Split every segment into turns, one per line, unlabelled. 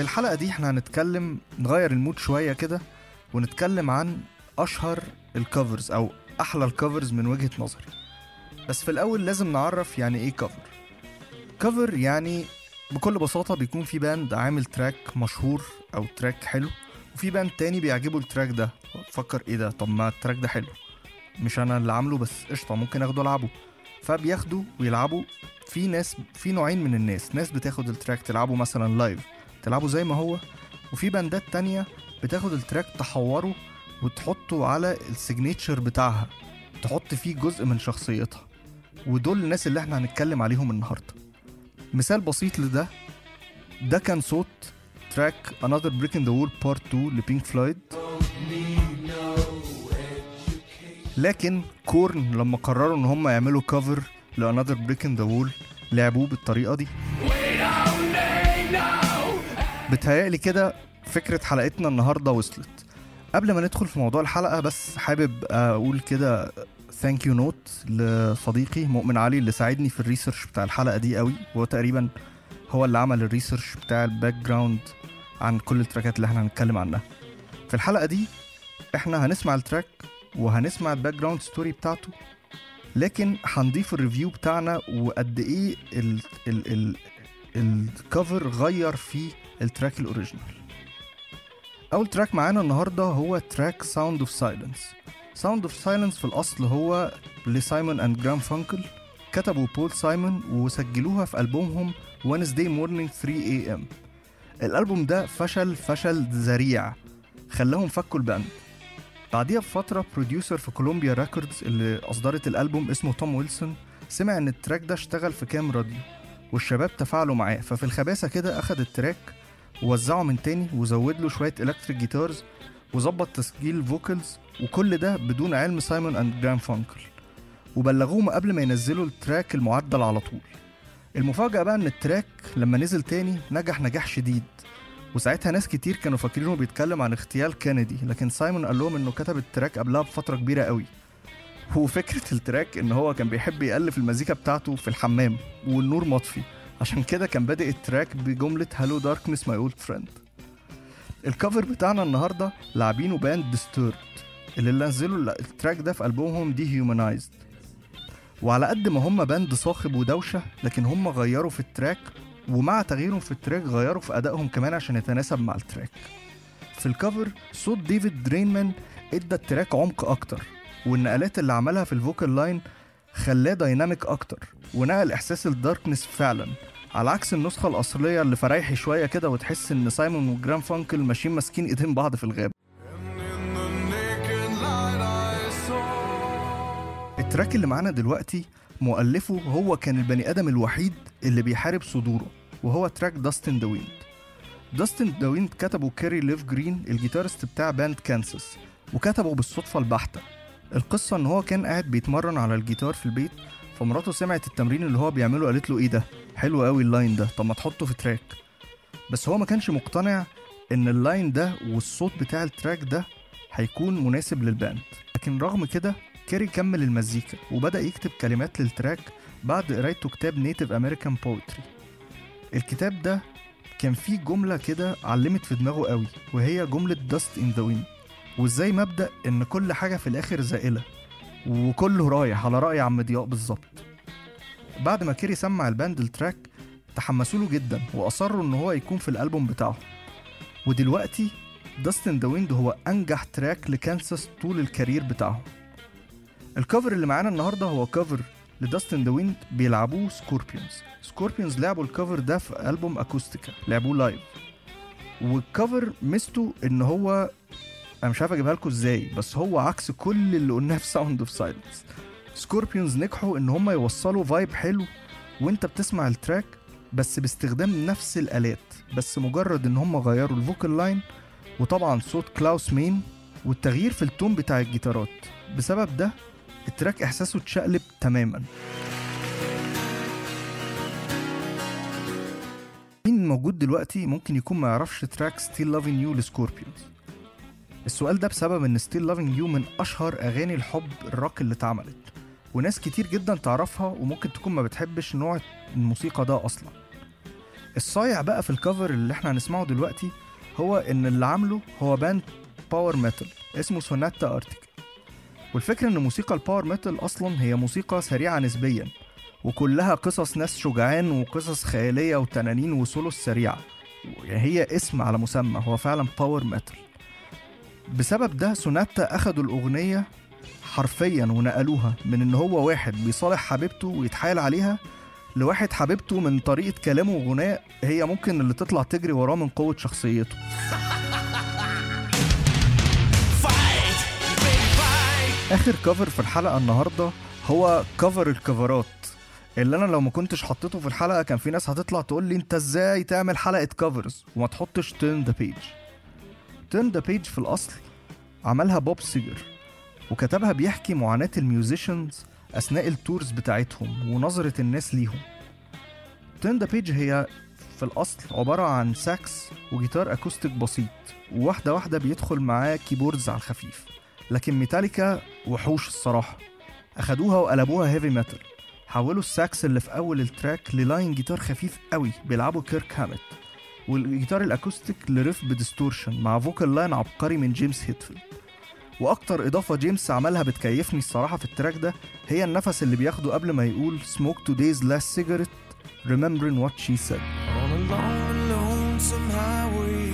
في الحلقة دي إحنا هنتكلم نغير ال mood شوية كده ونتكلم عن أشهر ال covers أو أحلى ال covers من وجهة نظري. بس في الأول لازم نعرف يعني إيه cover cover يعني بكل بساطة بيكون في band عامل track مشهور أو track حلو وفي band تاني بيعجبه ال track ده. فكر إيه ده؟ طب ما ال track ده حلو. مش أنا اللي عامله بس قشطة ممكن أخده ألعبه. فبياخدوا ويلعبوا في ناس في نوعين من الناس. ناس بتاخد ال track تلعبه مثلا live تلعبه زي ما هو. وفي باندات تانية بتاخد ال track تحوره وتحطه على ال signature بتاعها. تحط فيه جزء من شخصيتها. ودول الناس اللي إحنا هنتكلم عليهم النهارده. مثال بسيط لده ده كان صوت track Another Brick in the Wall Part 2 ل Pink Floyd لكن Korn لما قرروا إن هم يعملوا cover ل Another Brick in the Wall لعبوه بالطريقة دي. بتهيألي كده فكرة حلقتنا النهاردة وصلت. قبل ما ندخل في موضوع الحلقة بس حابب أقول كده thank you note لصديقي مؤمن علي اللي ساعدني في ال research بتاع الحلقة دي قوي. وهو تقريبا هو اللي عمل ال research بتاع ال background عن كل التراكات اللي إحنا هنتكلم عنها. في الحلقة دي إحنا هنسمع ال track وهنسمع ال background story بتاعته لكن هنضيف ال review بتاعنا وقد إيه ال ال ال ال cover غير في ال track ال original. أول track معانا النهارده هو track Sound of Silence Sound of Silence في الأصل هو ل Simon and Garfunkel كتبوا Paul Simon وسجلوها في ألبومهم Wednesday Morning 3 AM الألبوم ده فشل فشل ذريع خلاهم فكوا ال band بعديها بفترة producer في Columbia Records اللي أصدرت الألبوم اسمه Tom Wilson سمع إن ال track ده اشتغل في كام راديو. والشباب تفاعلوا معاه. ففي الخباثة كده أخد ال track ووزعه من تاني وزود له شوية electric guitars وظبط تسجيل vocals وكل ده بدون علم Simon and Garfunkel وبلغوهم قبل ما ينزلوا ال track المعدل على طول. المفاجأة بقى إن ال track لما نزل تاني نجح نجاح شديد. وساعتها ناس كتير كانوا فاكرينه بيتكلم عن اغتيال كينيدي لكن Simon قال لهم إنه كتب ال track قبلها بفترة كبيرة قوي. وفكرة ال track إن هو كان بيحب يألف المزيكا بتاعته في الحمام والنور مطفي. عشان كده كان بادئ ال track بجملة hello darkness my old friend ال cover بتاعنا النهارده لاعبينه band Disturbed اللي نزلوا ال track ده في ألبومهم دي هيومنايزد وعلى قد ما هم band صاخب ودوشة لكن هم غيروا في ال track ومع تغييرهم في ال track غيروا في أدائهم كمان عشان يتناسب مع ال track. في ال cover صوت David Draiman إدى ال track عمق أكتر. والنقلات اللي عملها في ال vocal line خلاه dynamic أكتر ونقل إحساس ال darkness فعلا. على عكس النسخة الأصلية اللي فريحي شوية كده وتحس إن Simon و Garfunkel ماشيين ماسكين إيدين بعض في الغابة. ال track اللي معانا دلوقتي مؤلفه هو كان البني آدم الوحيد اللي بيحارب صدوره وهو track Dust in the Wind Dust in the Wind كتبه Kerry Livgren ال guitarist بتاع band Kansas وكتبه بالصدفة البحتة. القصة إن هو كان قاعد بيتمرن على الجيتار في البيت فمراته سمعت التمرين اللي هو بيعمله قالت له إيه ده؟ حلو قوي ال line ده طب ما تحطه في track بس هو ما كانش مقتنع إن ال line ده والصوت بتاع ال track ده هيكون مناسب لل band لكن رغم كده Kerry كمل المزيكا وبدأ يكتب كلمات لل track بعد قرايته كتاب Native American poetry الكتاب ده كان فيه جملة كده علمت في دماغه قوي وهي جملة dust in the wind وازاي مبدأ ان كل حاجة في الآخر زائلة وكله رايح على رأي عم ضياء بالظبط. بعد ما Kerry سمع ال band ال track تحمسوا له جدا وأصروا إن هو يكون في الألبوم بتاعه. ودلوقتي Dust in the Wind هو أنجح track ل Kansas طول ال career بتاعهم ال cover اللي معانا النهارده هو cover ل Dust in the Wind بيلعبوه Scorpions Scorpions لعبوا ال cover ده في ألبوم Acoustica لعبوه live وال cover ميزته إن هو أنا مش عارف أجيبها لكم إزاي بس هو عكس كل اللي قلناه في Sound of Silence Scorpions نجحوا إن هم يوصلوا vibe حلو وأنت بتسمع ال track بس باستخدام نفس الآلات بس مجرد إن هم غيروا ال vocal line وطبعا صوت Klaus Meine والتغيير في ال tone بتاع الجيتارات. بسبب ده ال track إحساسه اتشقلب تماما. مين موجود دلوقتي ممكن يكون ما يعرفش track Still Loving You ل Scorpions السؤال ده بسبب إن Still Loving You من أشهر أغاني الحب الروك اللي اتعملت. وناس كتير جدا تعرفها وممكن تكون ما بتحبش نوع الموسيقى ده أصلا. الصايع بقى في ال cover اللي إحنا هنسمعه دلوقتي هو إن اللي عامله هو band power metal اسمه Sonata Arctica والفكرة إن موسيقى ال power metal أصلا هي موسيقى سريعة نسبيا وكلها قصص ناس شجعان وقصص خيالية وتنانين وسولو سريعة يعني هي اسم على مسمى هو فعلا power metal بسبب ده Sonata أخدوا الأغنية حرفيا ونقلوها من إن هو واحد بيصالح حبيبته ويتحايل عليها لواحد حبيبته من طريقة كلامه وغناه هي ممكن اللي تطلع تجري وراه من قوة شخصيته. آخر cover في الحلقة النهاردة هو cover الكفرات. اللي أنا لو ما كنتش حطيته في الحلقة كان في ناس هتطلع تقول لي أنت إزاي تعمل حلقة covers وما تحطش Turn the Page Turn the Page في الأصل عملها Bob Seger وكتبها بيحكي معاناة ال musicians أثناء ال tours بتاعتهم ونظرة الناس ليهم. Turn the Page هي في الأصل عبارة عن ساكس وجيتار acoustic بسيط وواحدة واحدة بيدخل معاه keyboards على الخفيف لكن ميتاليكا وحوش الصراحة. أخدوها وقلبوها heavy metal حولوا الساكس اللي في أول ال track ل line جيتار خفيف قوي بيلعبه Kirk Hammett. والجيتار ال acoustic ل riff ب distortion مع vocal line عبقري من جيمس هيتفيلد. وأكتر إضافة جيمس عملها بتكيفني الصراحة في ال track ده هي النفس اللي بياخده قبل ما يقول smoke the day's last cigarette remembering what she said.
On a long and lonesome highway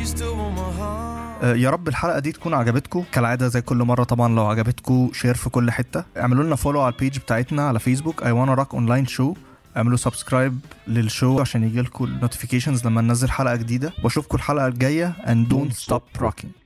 east of Omaha.
آه، يا رب الحلقة دي تكون عجبتكم كالعادة زي كل مرة طبعا لو عجبتكم share في كل حتة. اعملوا لنا follow على ال page بتاعتنا على فيسبوك I Wanna Rock online show اعملوا subscribe لل show عشان يجيلكم ال notifications لما ننزل حلقة جديدة. واشوفكم الحلقة الجاية and don't stop rocking.